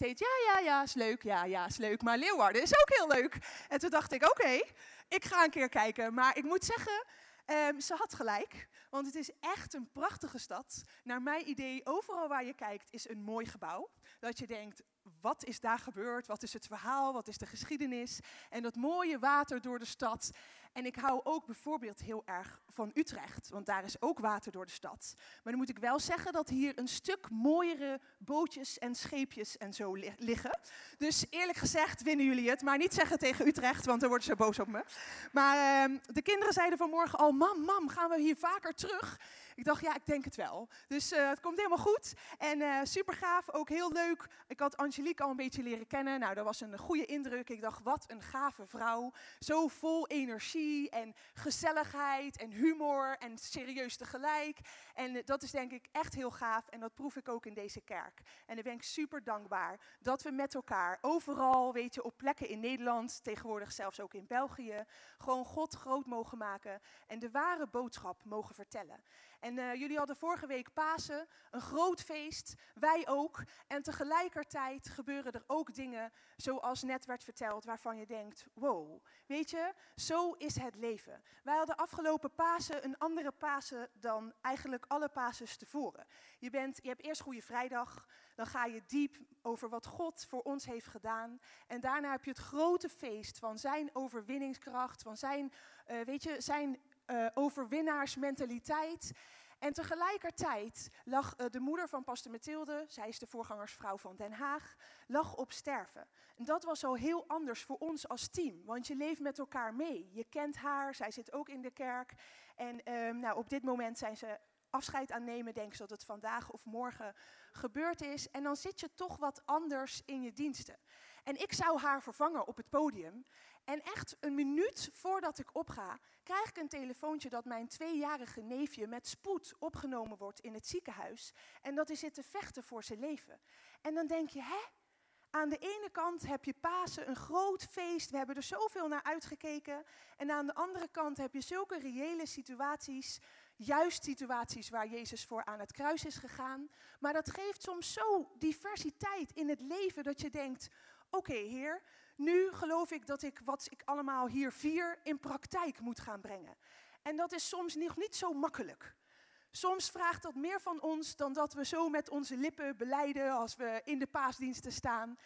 steeds, ja, ja, ja, is leuk, ja, ja, is leuk. Maar Leeuwarden is ook heel leuk. En toen dacht ik, oké, ik ga een keer kijken. Maar ik moet zeggen, ehm, ze had gelijk. Want het is echt een prachtige stad. Naar mijn idee, overal waar je kijkt, is een mooi gebouw. Dat je denkt, wat is daar gebeurd? Wat is het verhaal? Wat is de geschiedenis? En dat mooie water door de stad. En ik hou ook bijvoorbeeld heel erg van Utrecht, want daar is ook water door de stad. Maar dan moet ik wel zeggen dat hier een stuk mooiere bootjes en scheepjes en zo liggen. Dus eerlijk gezegd winnen jullie het, maar niet zeggen tegen Utrecht, want dan worden ze boos op me. Maar uh, de kinderen zeiden vanmorgen al, mam, mam, gaan we hier vaker terug? Ik dacht, ja, ik denk het wel. Dus uh, het komt helemaal goed. En uh, super gaaf, ook heel leuk. Ik had Angelique al een beetje leren kennen. Nou, dat was een goede indruk. Ik dacht, wat een gave vrouw. Zo vol energie en gezelligheid en humor en serieus tegelijk. En uh, dat is denk ik echt heel gaaf. En dat proef ik ook in deze kerk. En dan ben ik super dankbaar dat we met elkaar overal, weet je, op plekken in Nederland, tegenwoordig zelfs ook in België, gewoon God groot mogen maken en de ware boodschap mogen vertellen. En uh, jullie hadden vorige week Pasen, een groot feest, wij ook. En tegelijkertijd gebeuren er ook dingen, zoals net werd verteld, waarvan je denkt, wow, weet je, zo is het leven. Wij hadden afgelopen Pasen een andere Pasen dan eigenlijk alle Pases tevoren. Je, bent, je hebt eerst Goede Vrijdag, dan ga je diep over wat God voor ons heeft gedaan. En daarna heb je het grote feest van zijn overwinningskracht, van zijn, uh, weet je, zijn uh, overwinnaarsmentaliteit. En tegelijkertijd lag uh, de moeder van Pastor Mathilde, zij is de voorgangersvrouw van Den Haag, lag op sterven. En dat was al heel anders voor ons als team, want je leeft met elkaar mee. Je kent haar, zij zit ook in de kerk. En um, nou, op dit moment zijn ze afscheid aan nemen, denk ze dat het vandaag of morgen gebeurd is. En dan zit je toch wat anders in je diensten. En ik zou haar vervangen op het podium. En echt een minuut voordat ik opga, krijg ik een telefoontje dat mijn tweejarige neefje met spoed opgenomen wordt in het ziekenhuis. En dat hij zit te vechten voor zijn leven. En dan denk je, hè? Aan de ene kant heb je Pasen, een groot feest, we hebben er zoveel naar uitgekeken. En aan de andere kant heb je zulke reële situaties, juist situaties waar Jezus voor aan het kruis is gegaan. Maar dat geeft soms zo diversiteit in het leven dat je denkt, oké Heer, nu geloof ik dat ik wat ik allemaal hier vier in praktijk moet gaan brengen. En dat is soms nog niet zo makkelijk. Soms vraagt dat meer van ons dan dat we zo met onze lippen beleiden als we in de paasdiensten staan.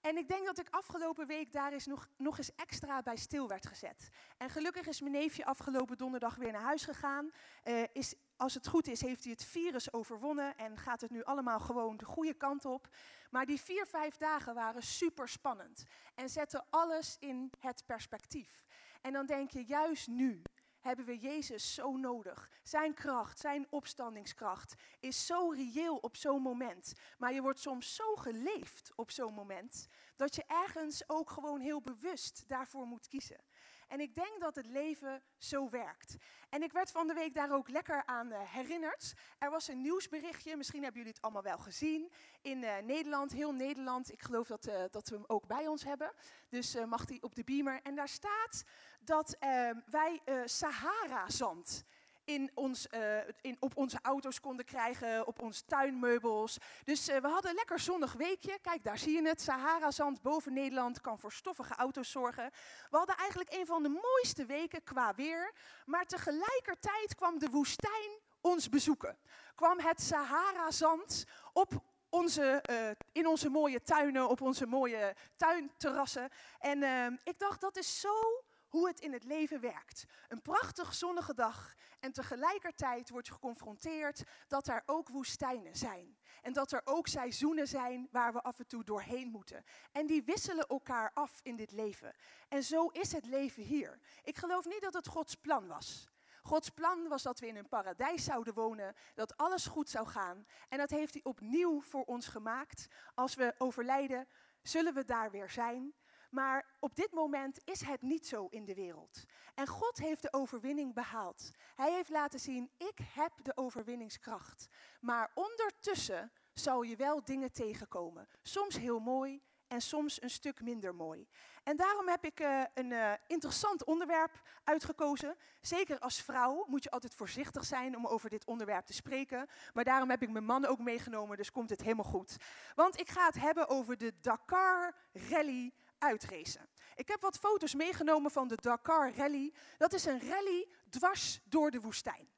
En ik denk dat ik afgelopen week daar eens nog, nog eens extra bij stil werd gezet. En gelukkig is mijn neefje afgelopen donderdag weer naar huis gegaan. Uh, is als het goed is, heeft hij het virus overwonnen en gaat het nu allemaal gewoon de goede kant op. Maar die vier, vijf dagen waren super spannend en zetten alles in het perspectief. En dan denk je, juist nu hebben we Jezus zo nodig. Zijn kracht, zijn opstandingskracht is zo reëel op zo'n moment. Maar je wordt soms zo geleefd op zo'n moment dat je ergens ook gewoon heel bewust daarvoor moet kiezen. En ik denk dat het leven zo werkt. En ik werd van de week daar ook lekker aan uh, herinnerd. Er was een nieuwsberichtje, misschien hebben jullie het allemaal wel gezien, in uh, Nederland, heel Nederland. Ik geloof dat, uh, dat we hem ook bij ons hebben. Dus mag hij op de beamer. En daar staat dat ehm, wij Sahara-zand in ons, uh, in, op onze auto's konden krijgen, op onze tuinmeubels. Dus uh, we hadden een lekker zonnig weekje. Kijk, daar zie je het. Sahara-zand boven Nederland kan voor stoffige auto's zorgen. We hadden eigenlijk een van de mooiste weken qua weer. Maar tegelijkertijd kwam de woestijn ons bezoeken. Kwam het Sahara-zand op onze, uh, in onze mooie tuinen, op onze mooie tuinterrassen. En ik dacht, dat is zo hoe het in het leven werkt. Een prachtig zonnige dag en tegelijkertijd word je geconfronteerd dat er ook woestijnen zijn. En dat er ook seizoenen zijn waar we af en toe doorheen moeten. En die wisselen elkaar af in dit leven. En zo is het leven hier. Ik geloof niet dat het Gods plan was. Gods plan was dat we in een paradijs zouden wonen, dat alles goed zou gaan. En dat heeft hij opnieuw voor ons gemaakt. Als we overlijden, zullen we daar weer zijn. Maar op dit moment is het niet zo in de wereld. En God heeft de overwinning behaald. Hij heeft laten zien, ik heb de overwinningskracht. Maar ondertussen zal je wel dingen tegenkomen. Soms heel mooi en soms een stuk minder mooi. En daarom heb ik uh, een uh, interessant onderwerp uitgekozen. Zeker als vrouw moet je altijd voorzichtig zijn om over dit onderwerp te spreken. Maar daarom heb ik mijn man ook meegenomen, dus komt het helemaal goed. Want ik ga het hebben over de Dakar Rally uitracen. Ik heb wat foto's meegenomen van de Dakar Rally. Dat is een rally dwars door de woestijn.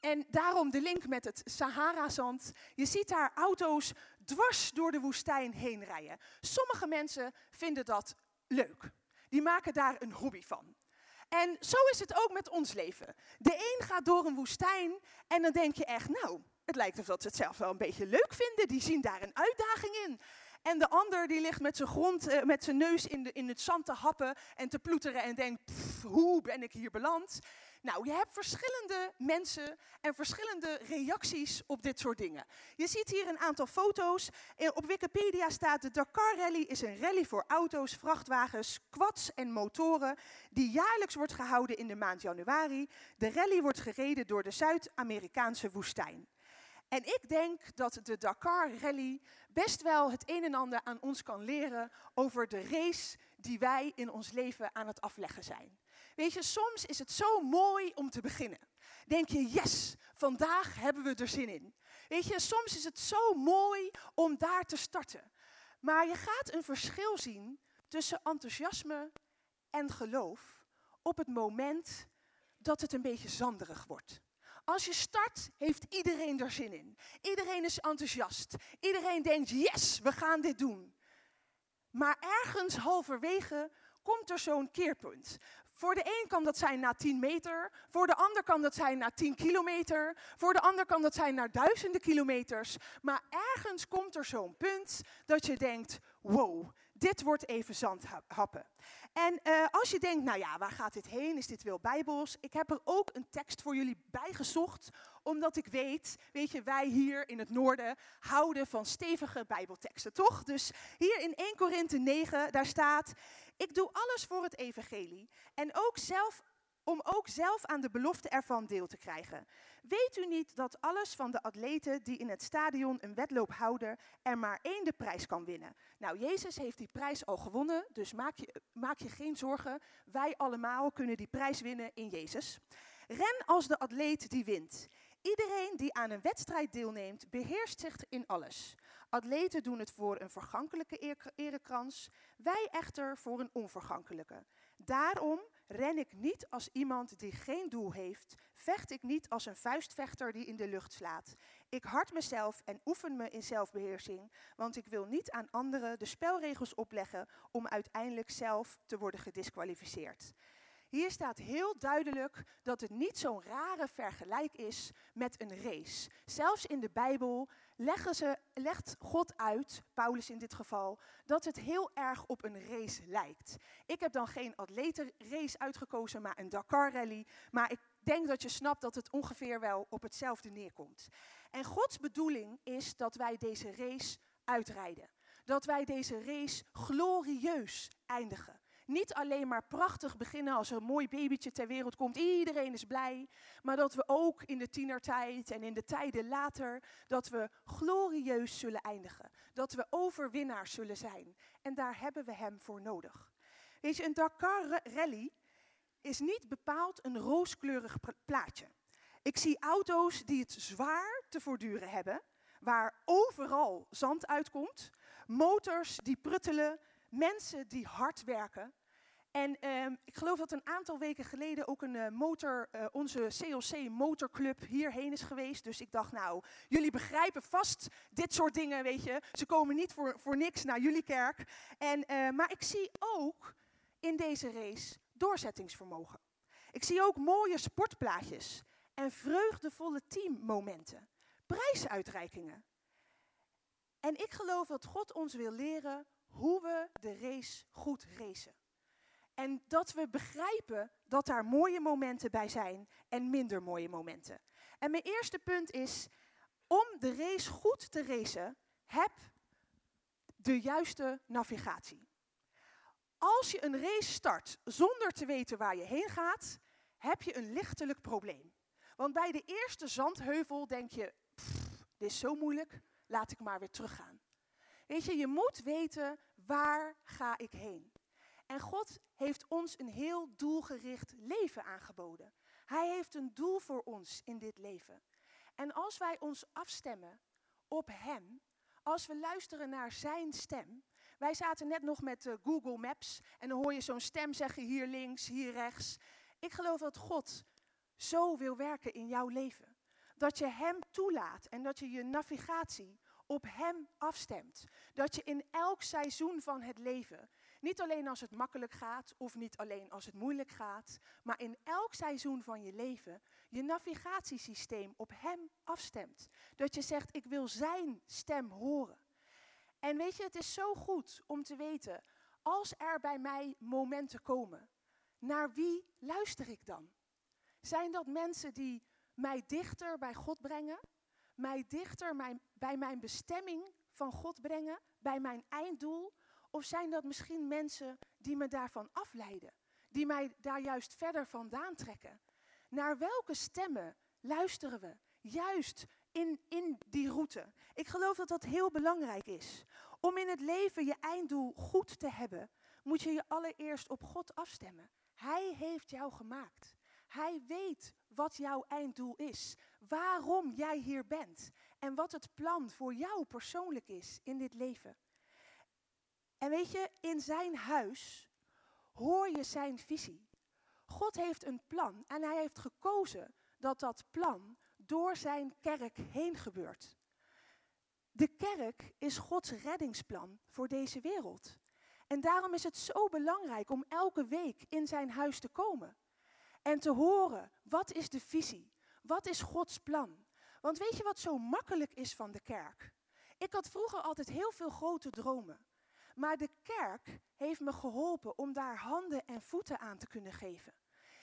En daarom de link met het Sahara-zand. Je ziet daar auto's dwars door de woestijn heen rijden. Sommige mensen vinden dat leuk. Die maken daar een hobby van. En zo is het ook met ons leven. De een gaat door een woestijn en dan denk je echt, nou, het lijkt alsof ze het zelf wel een beetje leuk vinden. Die zien daar een uitdaging in. En de ander die ligt met zijn, grond, uh, met zijn neus in, de, in het zand te happen en te ploeteren en denkt, hoe ben ik hier beland? Nou, je hebt verschillende mensen en verschillende reacties op dit soort dingen. Je ziet hier een aantal foto's. Op Wikipedia staat de Dakar Rally is een rally voor auto's, vrachtwagens, quads en motoren die jaarlijks wordt gehouden in de maand januari. De rally wordt gereden door de Zuid-Amerikaanse woestijn. En ik denk dat de Dakar Rally best wel het een en ander aan ons kan leren over de race die wij in ons leven aan het afleggen zijn. Weet je, soms is het zo mooi om te beginnen. Denk je, yes, vandaag hebben we er zin in. Weet je, soms is het zo mooi om daar te starten. Maar je gaat een verschil zien tussen enthousiasme en geloof op het moment dat het een beetje zanderig wordt. Als je start, heeft iedereen er zin in. Iedereen is enthousiast. Iedereen denkt, yes, we gaan dit doen. Maar ergens halverwege komt er zo'n keerpunt. Voor de een kan dat zijn na 10 meter, voor de ander kan dat zijn na 10 kilometer, voor de ander kan dat zijn naar duizenden kilometers. Maar ergens komt er zo'n punt dat je denkt, wow, dit wordt even zandhappen. En uh, als je denkt, nou ja, waar gaat dit heen? Is dit wel bijbels? Ik heb er ook een tekst voor jullie bijgezocht, omdat ik weet, weet je, wij hier in het noorden houden van stevige bijbelteksten, toch? Dus hier in 1 Korinthe 9, daar staat, ik doe alles voor het evangelie en ook zelf om ook zelf aan de belofte ervan deel te krijgen. Weet u niet dat alles van de atleten die in het stadion een wedloop houden, er maar één de prijs kan winnen? Nou, Jezus heeft die prijs al gewonnen, dus maak je, maak je geen zorgen. Wij allemaal kunnen die prijs winnen in Jezus. Ren als de atleet die wint. Iedereen die aan een wedstrijd deelneemt, beheerst zich in alles. Atleten doen het voor een vergankelijke erekrans, wij echter voor een onvergankelijke. Daarom ren ik niet als iemand die geen doel heeft, vecht ik niet als een vuistvechter die in de lucht slaat. Ik hard mezelf en oefen me in zelfbeheersing, want ik wil niet aan anderen de spelregels opleggen om uiteindelijk zelf te worden gedisqualificeerd. Hier staat heel duidelijk dat het niet zo'n rare vergelijk is met een race. Zelfs in de Bijbel leggen ze, legt God uit, Paulus in dit geval, dat het heel erg op een race lijkt. Ik heb dan geen atletenrace uitgekozen, maar een Dakar rally. Maar ik denk dat je snapt dat het ongeveer wel op hetzelfde neerkomt. En Gods bedoeling is dat wij deze race uitrijden. Dat wij deze race glorieus eindigen. Niet alleen maar prachtig beginnen als er een mooi babytje ter wereld komt, iedereen is blij, maar dat we ook in de tienertijd en in de tijden later, dat we glorieus zullen eindigen. Dat we overwinnaars zullen zijn. En daar hebben we hem voor nodig. Weet je, een Dakar Rally is niet bepaald een rooskleurig plaatje. Ik zie auto's die het zwaar te voortduren hebben, waar overal zand uitkomt, motors die pruttelen, mensen die hard werken. En um, ik geloof dat een aantal weken geleden ook een uh, motor, uh, onze COC motorclub hierheen is geweest. Dus ik dacht, nou, jullie begrijpen vast dit soort dingen, weet je. Ze komen niet voor, voor niks naar jullie kerk. En, uh, maar ik zie ook in deze race doorzettingsvermogen. Ik zie ook mooie sportplaatjes en vreugdevolle teammomenten. Prijsuitreikingen. En ik geloof dat God ons wil leren hoe we de race goed racen. En dat we begrijpen dat daar mooie momenten bij zijn en minder mooie momenten. En mijn eerste punt is, om de race goed te racen, heb de juiste navigatie. Als je een race start zonder te weten waar je heen gaat, heb je een lichtelijk probleem. Want bij de eerste zandheuvel denk je, dit is zo moeilijk, laat ik maar weer teruggaan. Weet je, je moet weten waar ga ik heen? En God heeft ons een heel doelgericht leven aangeboden. Hij heeft een doel voor ons in dit leven. En als wij ons afstemmen op Hem, als we luisteren naar Zijn stem. Wij zaten net nog met uh, Google Maps en dan hoor je zo'n stem zeggen hier links, hier rechts. Ik geloof dat God zo wil werken in jouw leven. Dat je Hem toelaat en dat je je navigatie op Hem afstemt. Dat je in elk seizoen van het leven, niet alleen als het makkelijk gaat of niet alleen als het moeilijk gaat, maar in elk seizoen van je leven, je navigatiesysteem op Hem afstemt. Dat je zegt, ik wil Zijn stem horen. En weet je, het is zo goed om te weten, als er bij mij momenten komen, naar wie luister ik dan? Zijn dat mensen die mij dichter bij God brengen? Mij dichter mijn, bij mijn bestemming van God brengen? Bij mijn einddoel? Of zijn dat misschien mensen die me daarvan afleiden? Die mij daar juist verder vandaan trekken? Naar welke stemmen luisteren we? Juist in, in die route. Ik geloof dat dat heel belangrijk is. Om in het leven je einddoel goed te hebben, moet je je allereerst op God afstemmen. Hij heeft jou gemaakt. Hij weet wat jouw einddoel is, waarom jij hier bent en wat het plan voor jou persoonlijk is in dit leven. En weet je, in zijn huis hoor je zijn visie. God heeft een plan en hij heeft gekozen dat dat plan door zijn kerk heen gebeurt. De kerk is Gods reddingsplan voor deze wereld. En daarom is het zo belangrijk om elke week in zijn huis te komen. En te horen, wat is de visie? Wat is Gods plan? Want weet je wat zo makkelijk is van de kerk? Ik had vroeger altijd heel veel grote dromen. Maar de kerk heeft me geholpen om daar handen en voeten aan te kunnen geven.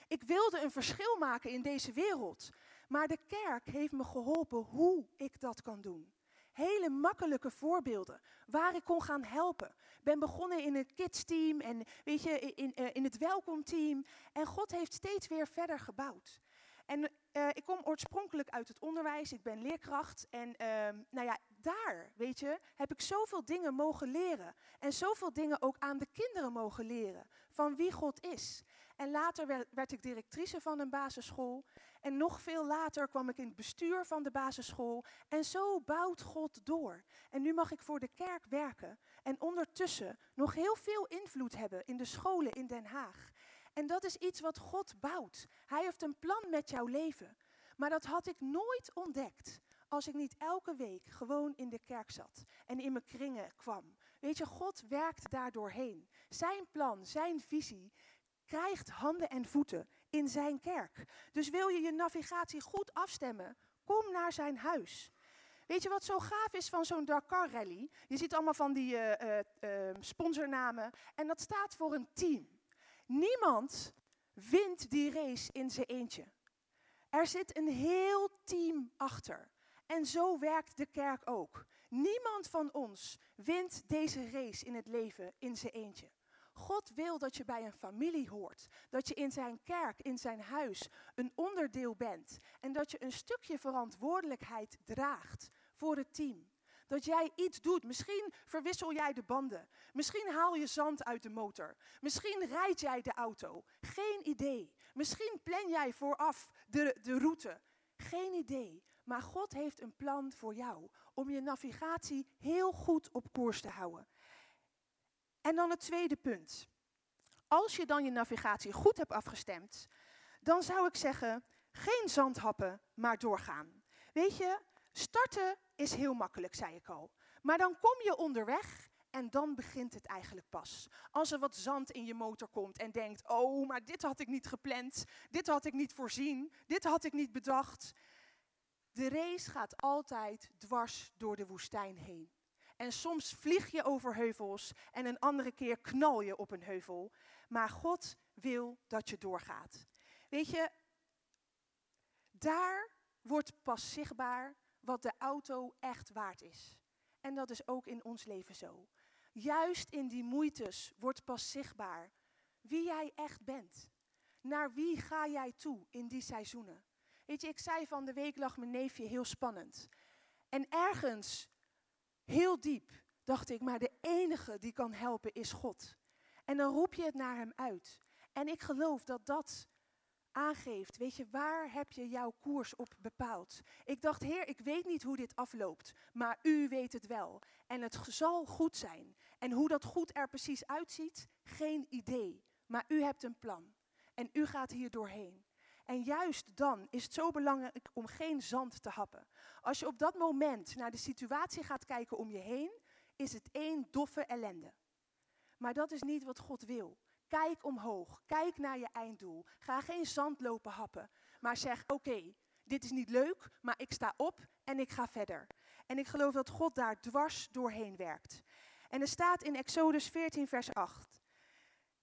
Ik wilde een verschil maken in deze wereld. Maar de kerk heeft me geholpen hoe ik dat kan doen. Hele makkelijke voorbeelden waar ik kon gaan helpen. Ben begonnen in het kids team en weet je, in, in, in het welkomteam. En God heeft steeds weer verder gebouwd. En uh, ik kom oorspronkelijk uit het onderwijs, ik ben leerkracht. En uh, nou ja, daar, weet je, heb ik zoveel dingen mogen leren. En zoveel dingen ook aan de kinderen mogen leren. Van wie God is. En later werd ik directrice van een basisschool. En nog veel later kwam ik in het bestuur van de basisschool. En zo bouwt God door. En nu mag ik voor de kerk werken. En ondertussen nog heel veel invloed hebben in de scholen in Den Haag. En dat is iets wat God bouwt. Hij heeft een plan met jouw leven. Maar dat had ik nooit ontdekt als ik niet elke week gewoon in de kerk zat en in mijn kringen kwam. Weet je, God werkt daar doorheen. Zijn plan, zijn visie krijgt handen en voeten in zijn kerk. Dus wil je je navigatie goed afstemmen, kom naar zijn huis. Weet je wat zo gaaf is van zo'n Dakar Rally? Je ziet allemaal van die uh, uh, sponsornamen en dat staat voor een team. Niemand wint die race in zijn eentje. Er zit een heel team achter. En zo werkt de kerk ook. Niemand van ons wint deze race in het leven in zijn eentje. God wil dat je bij een familie hoort. Dat je in zijn kerk, in zijn huis, een onderdeel bent. En dat je een stukje verantwoordelijkheid draagt voor het team. Dat jij iets doet. Misschien verwissel jij de banden. Misschien haal je zand uit de motor. Misschien rijd jij de auto. Geen idee. Misschien plan jij vooraf de, de route. Geen idee. Maar God heeft een plan voor jou om je navigatie heel goed op koers te houden. En dan het tweede punt. Als je dan je navigatie goed hebt afgestemd, dan zou ik zeggen, geen zandhappen, maar doorgaan. Weet je, starten is heel makkelijk, zei ik al. Maar dan kom je onderweg en dan begint het eigenlijk pas. Als er wat zand in je motor komt en denkt, oh, maar dit had ik niet gepland, dit had ik niet voorzien, dit had ik niet bedacht. De race gaat altijd dwars door de woestijn heen. En soms vlieg je over heuvels en een andere keer knal je op een heuvel. Maar God wil dat je doorgaat. Weet je, daar wordt pas zichtbaar wat de auto echt waard is. En dat is ook in ons leven zo. Juist in die moeites wordt pas zichtbaar wie jij echt bent. Naar wie ga jij toe in die seizoenen? Weet je, ik zei van de week lag mijn neefje heel spannend. En ergens, heel diep, dacht ik, maar de enige die kan helpen is God. En dan roep je het naar hem uit. En ik geloof dat dat aangeeft, weet je, waar heb je jouw koers op bepaald? Ik dacht, Heer, ik weet niet hoe dit afloopt, maar u weet het wel. En het zal goed zijn. En hoe dat goed er precies uitziet, geen idee. Maar u hebt een plan. En u gaat hier doorheen. En juist dan is het zo belangrijk om geen zand te happen. Als je op dat moment naar de situatie gaat kijken om je heen, is het één doffe ellende. Maar dat is niet wat God wil. Kijk omhoog, kijk naar je einddoel. Ga geen zand lopen happen, maar zeg: Oké, dit is niet leuk, maar ik sta op en ik ga verder. En ik geloof dat God daar dwars doorheen werkt. En er staat in Exodus 14, vers 8.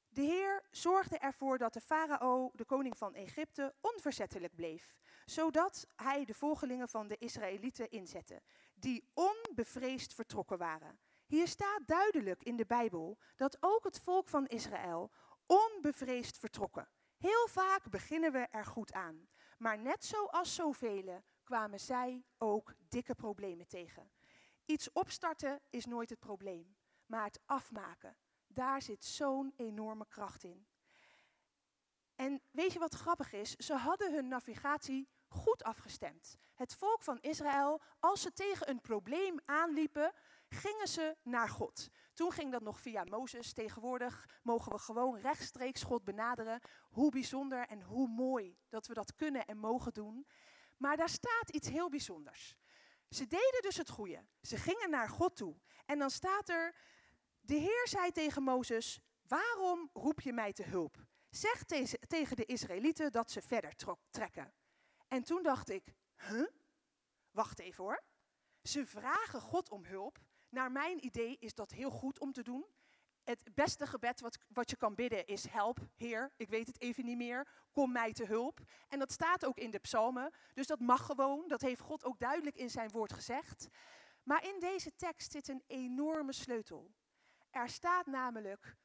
De Heer zorgde ervoor dat de farao, de koning van Egypte, onverzettelijk bleef, zodat hij de volgelingen van de Israëlieten inzette, die onbevreesd vertrokken waren. Hier staat duidelijk in de Bijbel dat ook het volk van Israël onbevreesd vertrokken. Heel vaak beginnen we er goed aan, maar net zoals zoveel kwamen zij ook dikke problemen tegen. Iets opstarten is nooit het probleem, maar het afmaken, daar zit zo'n enorme kracht in. En weet je wat grappig is? Ze hadden hun navigatie goed afgestemd. Het volk van Israël, als ze tegen een probleem aanliepen, gingen ze naar God. Toen ging dat nog via Mozes. Tegenwoordig mogen we gewoon rechtstreeks God benaderen. Hoe bijzonder en hoe mooi dat we dat kunnen en mogen doen. Maar daar staat iets heel bijzonders. Ze deden dus het goede. Ze gingen naar God toe. En dan staat er, de Heer zei tegen Mozes, waarom roep je mij te hulp? Zeg tegen de Israëlieten dat ze verder trekken. En toen dacht ik, huh? Wacht even hoor. Ze vragen God om hulp. Naar mijn idee is dat heel goed om te doen. Het beste gebed wat, wat je kan bidden is: Help, Heer, ik weet het even niet meer, kom mij te hulp. En dat staat ook in de psalmen, dus dat mag gewoon, dat heeft God ook duidelijk in zijn woord gezegd. Maar in deze tekst zit een enorme sleutel. Er staat namelijk: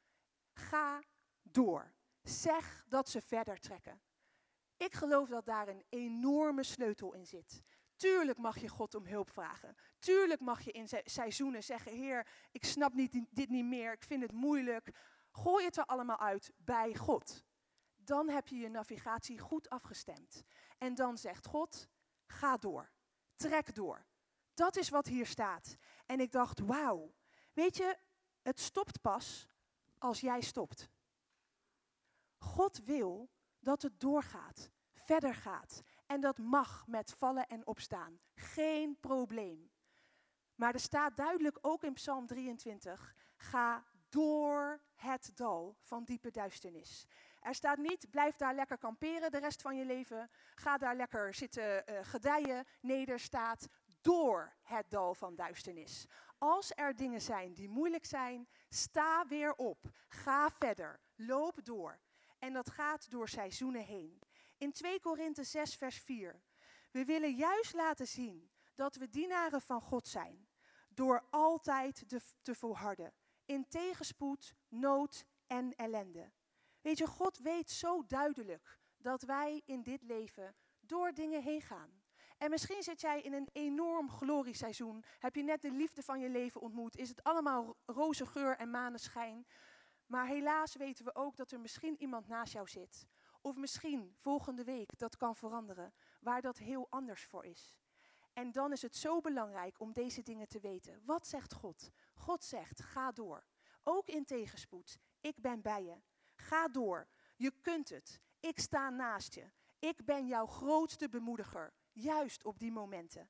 Ga door. Zeg dat ze verder trekken. Ik geloof dat daar een enorme sleutel in zit. Tuurlijk mag je God om hulp vragen. Tuurlijk mag je in seizoenen zeggen: Heer, ik snap dit niet meer, ik vind het moeilijk. Gooi het er allemaal uit bij God. Dan heb je je navigatie goed afgestemd. En dan zegt God: ga door. Trek door. Dat is wat hier staat. En ik dacht: wauw. Weet je, het stopt pas als jij stopt. God wil dat het doorgaat, verder gaat. En dat mag met vallen en opstaan. Geen probleem. Maar er staat duidelijk ook in Psalm 23: ga door het dal van diepe duisternis. Er staat niet, blijf daar lekker kamperen de rest van je leven. Ga daar lekker zitten uh, gedijen. Nee, er staat door het dal van duisternis. Als er dingen zijn die moeilijk zijn, sta weer op. Ga verder. Loop door. En dat gaat door seizoenen heen. In 2 Korinthe 6, vers 4. We willen juist laten zien dat we dienaren van God zijn. Door altijd te volharden. In tegenspoed, nood en ellende. Weet je, God weet zo duidelijk dat wij in dit leven door dingen heen gaan. En misschien zit jij in een enorm glorieseizoen. Heb je net de liefde van je leven ontmoet? Is het allemaal roze geur en maneschijn? Maar helaas weten we ook dat er misschien iemand naast jou zit. Of misschien volgende week dat kan veranderen, waar dat heel anders voor is. En dan is het zo belangrijk om deze dingen te weten. Wat zegt God? God zegt: ga door. Ook in tegenspoed. Ik ben bij je. Ga door. Je kunt het. Ik sta naast je. Ik ben jouw grootste bemoediger. Juist op die momenten.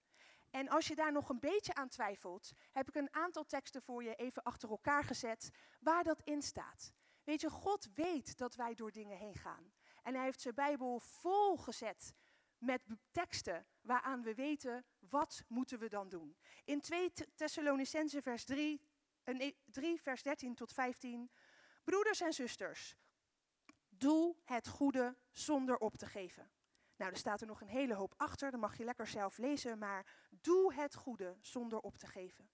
En als je daar nog een beetje aan twijfelt, heb ik een aantal teksten voor je even achter elkaar gezet waar dat in staat. Weet je, God weet dat wij door dingen heen gaan. En hij heeft zijn Bijbel volgezet met teksten waaraan we weten wat moeten we dan doen. In 2 Thessalonicense vers 3, 3 vers 13 tot 15. Broeders en zusters, doe het goede zonder op te geven. Nou, er staat er nog een hele hoop achter, dat mag je lekker zelf lezen, maar doe het goede zonder op te geven.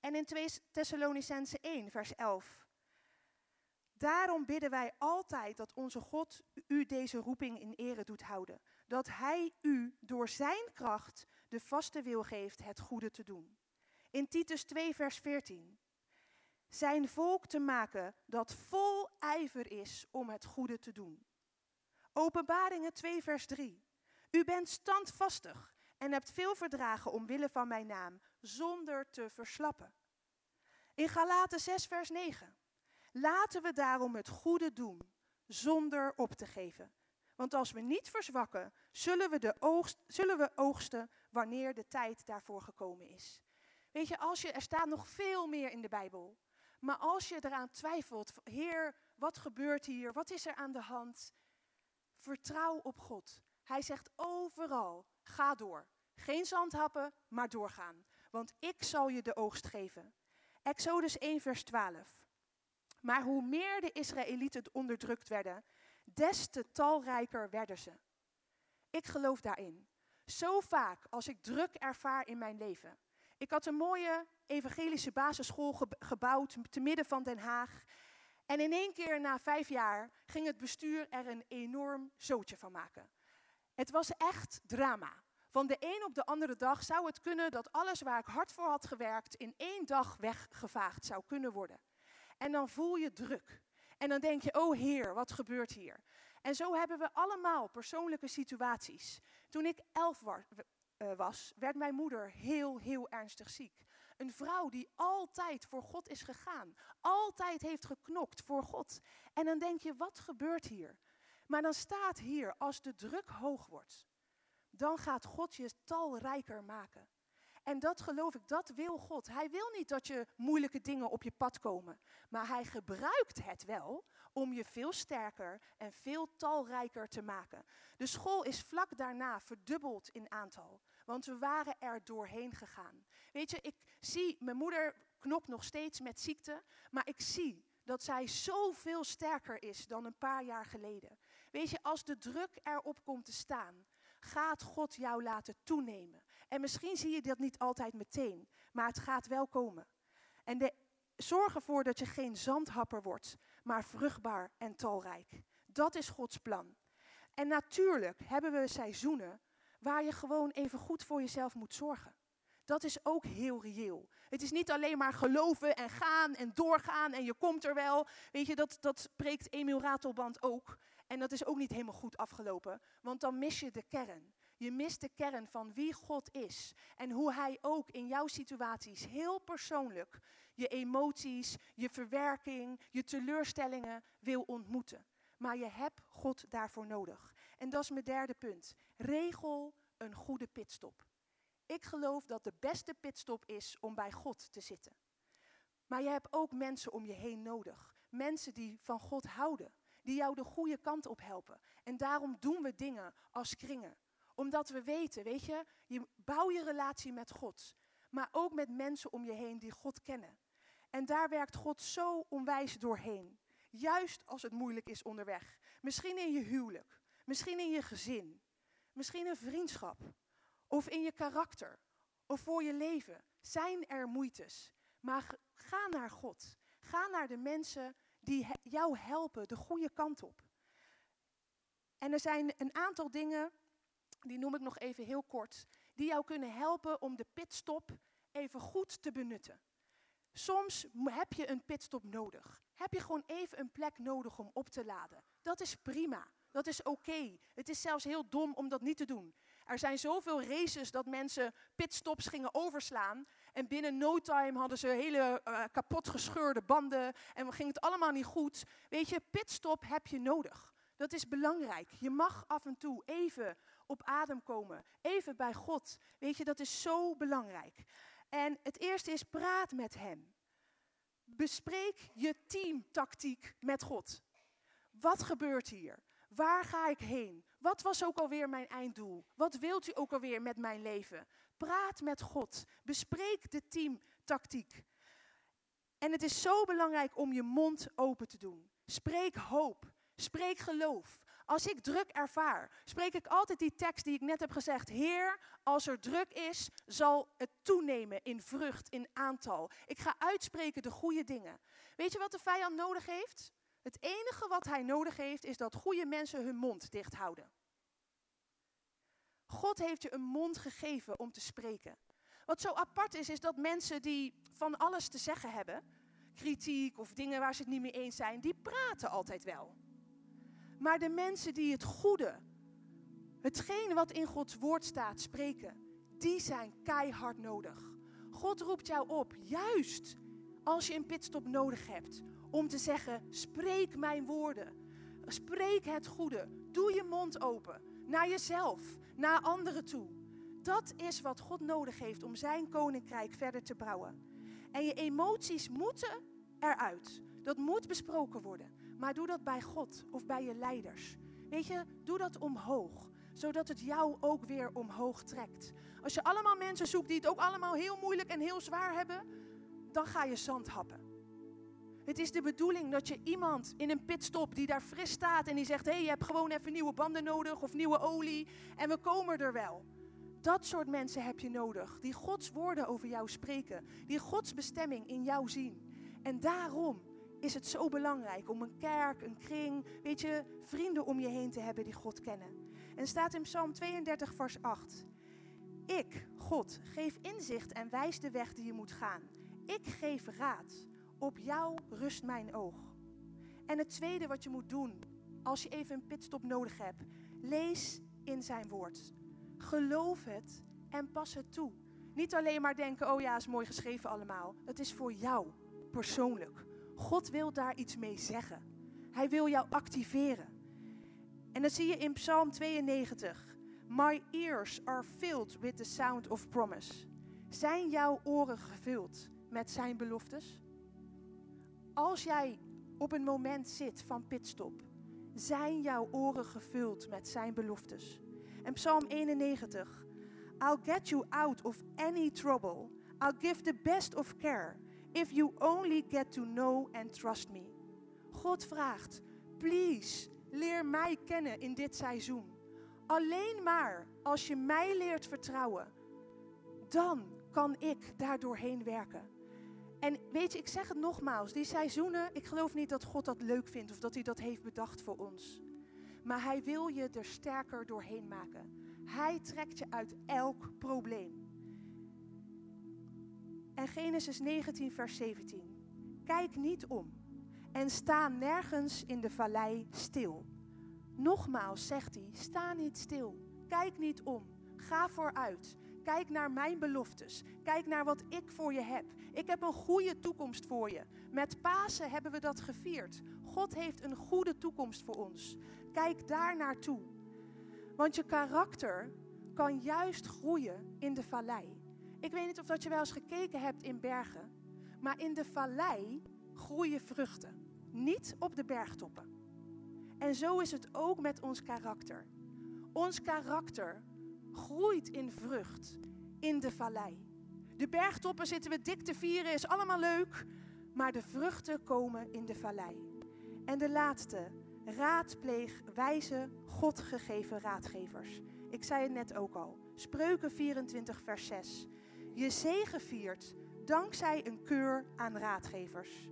En in 2 Thessalonicense 1, vers 11. Daarom bidden wij altijd dat onze God u deze roeping in ere doet houden. Dat Hij u door Zijn kracht de vaste wil geeft het goede te doen. In Titus 2, vers 14. zijn volk te maken dat vol ijver is om het goede te doen. Openbaringen 2, vers 3. U bent standvastig en hebt veel verdragen omwille van mijn naam, zonder te verslappen. In Galaten 6, vers 9. Laten we daarom het goede doen, zonder op te geven. Want als we niet verzwakken, zullen we, de oogst, zullen we oogsten wanneer de tijd daarvoor gekomen is. Weet je, als je, er staat nog veel meer in de Bijbel. Maar als je eraan twijfelt, Heer, wat gebeurt hier? Wat is er aan de hand? Vertrouw op God. Hij zegt overal, ga door. Geen zandhappen, maar doorgaan. Want ik zal je de oogst geven. Exodus 1, vers 12. Maar hoe meer de Israëlieten onderdrukt werden, des te talrijker werden ze. Ik geloof daarin. Zo vaak als ik druk ervaar in mijn leven. Ik had een mooie evangelische basisschool gebouwd te midden van Den Haag. En in één keer na vijf jaar ging het bestuur er een enorm zootje van maken. Het was echt drama. Van de een op de andere dag zou het kunnen dat alles waar ik hard voor had gewerkt in één dag weggevaagd zou kunnen worden. En dan voel je druk. En dan denk je, oh Heer, wat gebeurt hier? En zo hebben we allemaal persoonlijke situaties. Toen ik elf eh, was, werd mijn moeder heel, heel ernstig ziek. Een vrouw die altijd voor God is gegaan. Altijd heeft geknokt voor God. En dan denk je, wat gebeurt hier? Maar dan staat hier, als de druk hoog wordt, dan gaat God je talrijker maken. En dat geloof ik, dat wil God. Hij wil niet dat je moeilijke dingen op je pad komen. Maar hij gebruikt het wel om je veel sterker en veel talrijker te maken. De school is vlak daarna verdubbeld in aantal. Want we waren er doorheen gegaan. Weet je, ik zie, mijn moeder knokt nog steeds met ziekte. Maar ik zie dat zij zoveel sterker is dan een paar jaar geleden. Weet je, als de druk erop komt te staan, gaat God jou laten toenemen. En misschien zie je dat niet altijd meteen, maar het gaat wel komen. En de, zorg ervoor dat je geen zandhapper wordt, maar vruchtbaar en talrijk. Dat is Gods plan. En natuurlijk hebben we seizoenen waar je gewoon even goed voor jezelf moet zorgen. Dat is ook heel reëel. Het is niet alleen maar geloven en gaan en doorgaan en je komt er wel. Weet je, dat, dat preekt Emiel Ratelband ook. En dat is ook niet helemaal goed afgelopen, want dan mis je de kern. Je mist de kern van wie God is en hoe Hij ook in jouw situaties heel persoonlijk je emoties, je verwerking, je teleurstellingen wil ontmoeten. Maar je hebt God daarvoor nodig. En dat is mijn derde punt. Regel een goede pitstop. Ik geloof dat de beste pitstop is om bij God te zitten. Maar je hebt ook mensen om je heen nodig. Mensen die van God houden die jou de goede kant op helpen. En daarom doen we dingen als kringen. Omdat we weten, weet je, je bouw je relatie met God, maar ook met mensen om je heen die God kennen. En daar werkt God zo onwijs doorheen. Juist als het moeilijk is onderweg. Misschien in je huwelijk, misschien in je gezin, misschien een vriendschap, of in je karakter, of voor je leven. Zijn er moeites. Maar ga naar God. Ga naar de mensen die jou helpen de goede kant op. En er zijn een aantal dingen, die noem ik nog even heel kort, die jou kunnen helpen om de pitstop even goed te benutten. Soms heb je een pitstop nodig. Heb je gewoon even een plek nodig om op te laden. Dat is prima. Dat is oké. Het is zelfs heel dom om dat niet te doen. Er zijn zoveel races dat mensen pitstops gingen overslaan. En binnen no time hadden ze hele uh, kapot gescheurde banden. En ging het allemaal niet goed. Weet je, pitstop heb je nodig. Dat is belangrijk. Je mag af en toe even op adem komen. Even bij God. Weet je, dat is zo belangrijk. En het eerste is praat met Hem. Bespreek je teamtactiek met God. Wat gebeurt hier? Waar ga ik heen? Wat was ook alweer mijn einddoel? Wat wilt u ook alweer met mijn leven? Praat met God. Bespreek de teamtactiek. En het is zo belangrijk om je mond open te doen. Spreek hoop. Spreek geloof. Als ik druk ervaar, spreek ik altijd die tekst die ik net heb gezegd. Heer, als er druk is, zal het toenemen in vrucht, in aantal. Ik ga uitspreken de goede dingen. Weet je wat de vijand nodig heeft? Het enige wat hij nodig heeft is dat goede mensen hun mond dicht houden. God heeft je een mond gegeven om te spreken. Wat zo apart is, is dat mensen die van alles te zeggen hebben. kritiek of dingen waar ze het niet mee eens zijn, die praten altijd wel. Maar de mensen die het goede, hetgene wat in Gods woord staat, spreken, die zijn keihard nodig. God roept jou op, juist als je een pitstop nodig hebt, om te zeggen: spreek mijn woorden. Spreek het goede. Doe je mond open. Naar jezelf, naar anderen toe. Dat is wat God nodig heeft om zijn koninkrijk verder te bouwen. En je emoties moeten eruit. Dat moet besproken worden. Maar doe dat bij God of bij je leiders. Weet je, doe dat omhoog. Zodat het jou ook weer omhoog trekt. Als je allemaal mensen zoekt die het ook allemaal heel moeilijk en heel zwaar hebben, dan ga je zand happen. Het is de bedoeling dat je iemand in een pitstop die daar fris staat en die zegt: hé, hey, je hebt gewoon even nieuwe banden nodig of nieuwe olie en we komen er wel. Dat soort mensen heb je nodig, die Gods woorden over jou spreken, die Gods bestemming in jou zien. En daarom is het zo belangrijk om een kerk, een kring, weet je, vrienden om je heen te hebben die God kennen. En staat in Psalm 32, vers 8. Ik, God, geef inzicht en wijs de weg die je moet gaan. Ik geef raad. Op jou rust mijn oog. En het tweede wat je moet doen als je even een pitstop nodig hebt, lees in zijn woord. Geloof het en pas het toe. Niet alleen maar denken, oh ja, is mooi geschreven allemaal. Het is voor jou persoonlijk. God wil daar iets mee zeggen. Hij wil jou activeren. En dan zie je in Psalm 92. My ears are filled with the sound of promise. Zijn jouw oren gevuld met zijn beloftes? Als jij op een moment zit van pitstop, zijn jouw oren gevuld met zijn beloftes. En Psalm 91. I'll get you out of any trouble. I'll give the best of care. If you only get to know and trust me. God vraagt, please, leer mij kennen in dit seizoen. Alleen maar als je mij leert vertrouwen, dan kan ik daar doorheen werken. En weet je, ik zeg het nogmaals, die seizoenen, ik geloof niet dat God dat leuk vindt of dat hij dat heeft bedacht voor ons. Maar hij wil je er sterker doorheen maken. Hij trekt je uit elk probleem. En Genesis 19, vers 17. Kijk niet om en sta nergens in de vallei stil. Nogmaals zegt hij, sta niet stil. Kijk niet om. Ga vooruit. Kijk naar mijn beloftes. Kijk naar wat ik voor je heb. Ik heb een goede toekomst voor je. Met Pasen hebben we dat gevierd. God heeft een goede toekomst voor ons. Kijk daar naartoe. Want je karakter kan juist groeien in de vallei. Ik weet niet of dat je wel eens gekeken hebt in bergen, maar in de vallei groeien vruchten, niet op de bergtoppen. En zo is het ook met ons karakter. Ons karakter groeit in vrucht in de vallei. De bergtoppen zitten we dik te vieren, is allemaal leuk, maar de vruchten komen in de vallei. En de laatste, raadpleeg wijze, God gegeven raadgevers. Ik zei het net ook al. Spreuken 24, vers 6. Je zegen viert dankzij een keur aan raadgevers.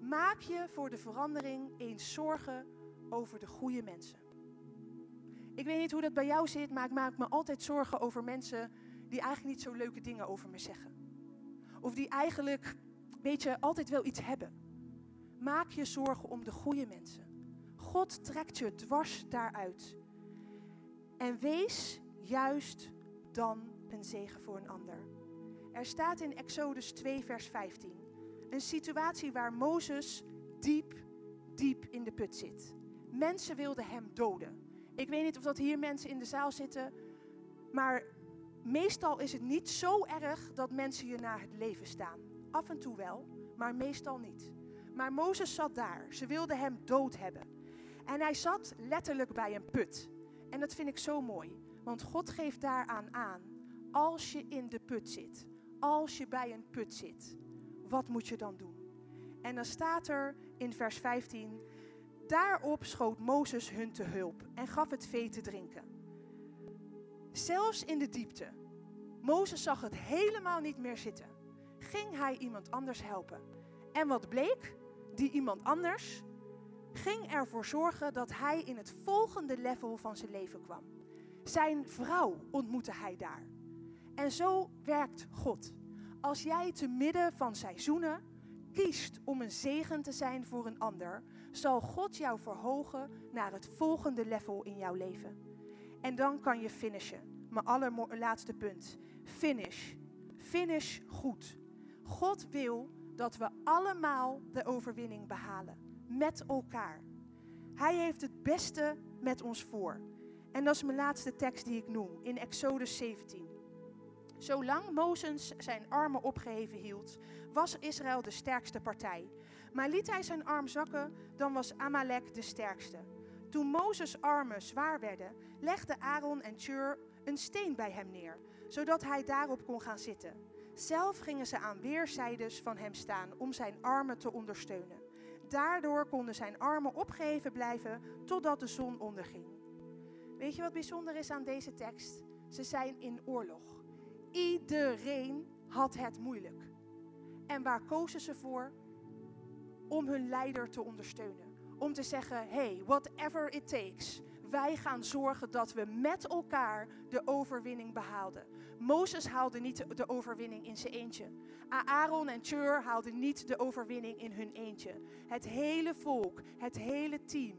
Maak je voor de verandering eens zorgen over de goede mensen. Ik weet niet hoe dat bij jou zit, maar ik maak me altijd zorgen over mensen die eigenlijk niet zo leuke dingen over me zeggen. Of die eigenlijk, weet je, altijd wel iets hebben. Maak je zorgen om de goede mensen. God trekt je dwars daaruit. En wees juist dan een zegen voor een ander. Er staat in Exodus 2, vers 15. Een situatie waar Mozes diep, diep in de put zit. Mensen wilden hem doden. Ik weet niet of dat hier mensen in de zaal zitten, maar meestal is het niet zo erg dat mensen je naar het leven staan. Af en toe wel, maar meestal niet. Maar Mozes zat daar. Ze wilden hem dood hebben. En hij zat letterlijk bij een put. En dat vind ik zo mooi, want God geeft daaraan aan. Als je in de put zit, als je bij een put zit, wat moet je dan doen? En dan staat er in vers 15: Daarop schoot Mozes hun te hulp en gaf het vee te drinken. Zelfs in de diepte. Mozes zag het helemaal niet meer zitten. Ging hij iemand anders helpen. En wat bleek? Die iemand anders ging ervoor zorgen dat hij in het volgende level van zijn leven kwam. Zijn vrouw ontmoette hij daar. En zo werkt God. Als jij te midden van seizoenen kiest om een zegen te zijn voor een ander, zal God jou verhogen naar het volgende level in jouw leven. En dan kan je finishen. Mijn allerlaatste punt. Finish. Finish goed. God wil dat we allemaal de overwinning behalen. Met elkaar. Hij heeft het beste met ons voor. En dat is mijn laatste tekst die ik noem, in Exodus 17. Zolang Mozes zijn armen opgeheven hield, was Israël de sterkste partij. Maar liet hij zijn arm zakken, dan was Amalek de sterkste. Toen Mozes' armen zwaar werden, legden Aaron en Tjur een steen bij hem neer, zodat hij daarop kon gaan zitten. Zelf gingen ze aan weerszijdes van hem staan om zijn armen te ondersteunen. Daardoor konden zijn armen opgeheven blijven totdat de zon onderging. Weet je wat bijzonder is aan deze tekst? Ze zijn in oorlog. Iedereen had het moeilijk. En waar kozen ze voor? Om hun leider te ondersteunen. Om te zeggen: hey, whatever it takes. Wij gaan zorgen dat we met elkaar de overwinning behaalden. Mozes haalde niet de overwinning in zijn eentje. Aaron en Tjur haalden niet de overwinning in hun eentje. Het hele volk, het hele team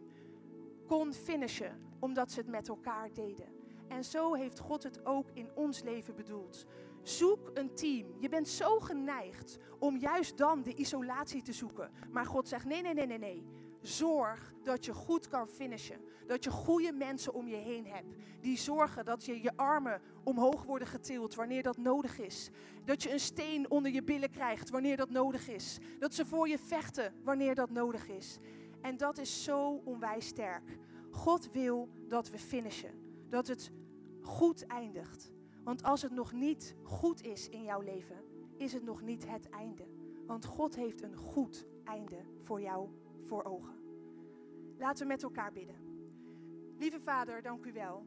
kon finishen omdat ze het met elkaar deden. En zo heeft God het ook in ons leven bedoeld. Zoek een team. Je bent zo geneigd om juist dan de isolatie te zoeken. Maar God zegt: nee, nee, nee, nee, nee. Zorg dat je goed kan finishen. Dat je goede mensen om je heen hebt. Die zorgen dat je je armen omhoog worden getild wanneer dat nodig is. Dat je een steen onder je billen krijgt wanneer dat nodig is. Dat ze voor je vechten wanneer dat nodig is. En dat is zo onwijs sterk. God wil dat we finishen. Dat het goed eindigt. Want als het nog niet goed is in jouw leven, is het nog niet het einde. Want God heeft een goed einde voor jou voor ogen. Laten we met elkaar bidden. Lieve Vader, dank u wel.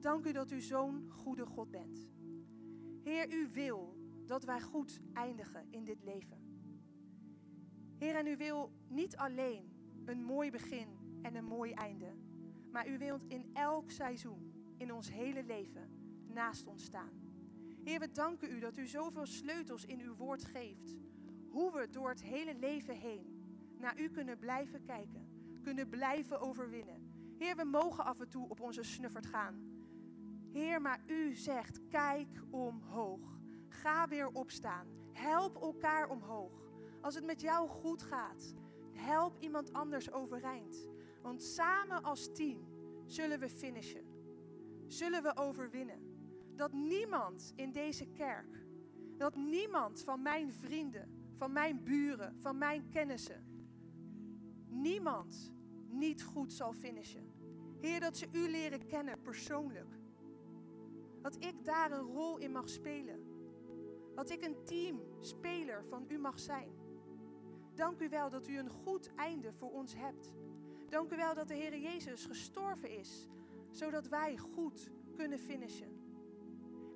Dank u dat u zo'n goede God bent. Heer, u wil dat wij goed eindigen in dit leven. Heer, en u wil niet alleen een mooi begin en een mooi einde, maar u wilt in elk seizoen in ons hele leven naast ons staan. Heer, we danken u dat u zoveel sleutels in uw woord geeft. Hoe we door het hele leven heen naar u kunnen blijven kijken, kunnen blijven overwinnen. Heer, we mogen af en toe op onze snuffert gaan. Heer, maar u zegt, kijk omhoog. Ga weer opstaan. Help elkaar omhoog. Als het met jou goed gaat, help iemand anders overeind. Want samen als team zullen we finishen. Zullen we overwinnen. Dat niemand in deze kerk, dat niemand van mijn vrienden, van mijn buren, van mijn kennissen, niemand niet goed zal finishen. Heer, dat ze u leren kennen persoonlijk. Dat ik daar een rol in mag spelen. Dat ik een teamspeler van u mag zijn. Dank u wel dat u een goed einde voor ons hebt. Dank u wel dat de Heer Jezus gestorven is, zodat wij goed kunnen finishen.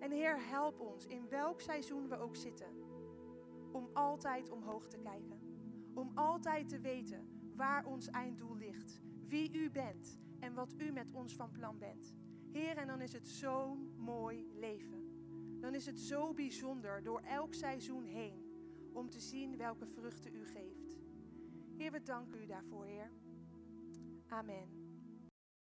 En Heer, help ons in welk seizoen we ook zitten, om altijd omhoog te kijken. Om altijd te weten waar ons einddoel ligt, wie u bent en wat u met ons van plan bent. Heer, en dan is het zo'n mooi leven. Dan is het zo bijzonder door elk seizoen heen om te zien welke vruchten u geeft. Heer, we danken u daarvoor, Heer. Amen.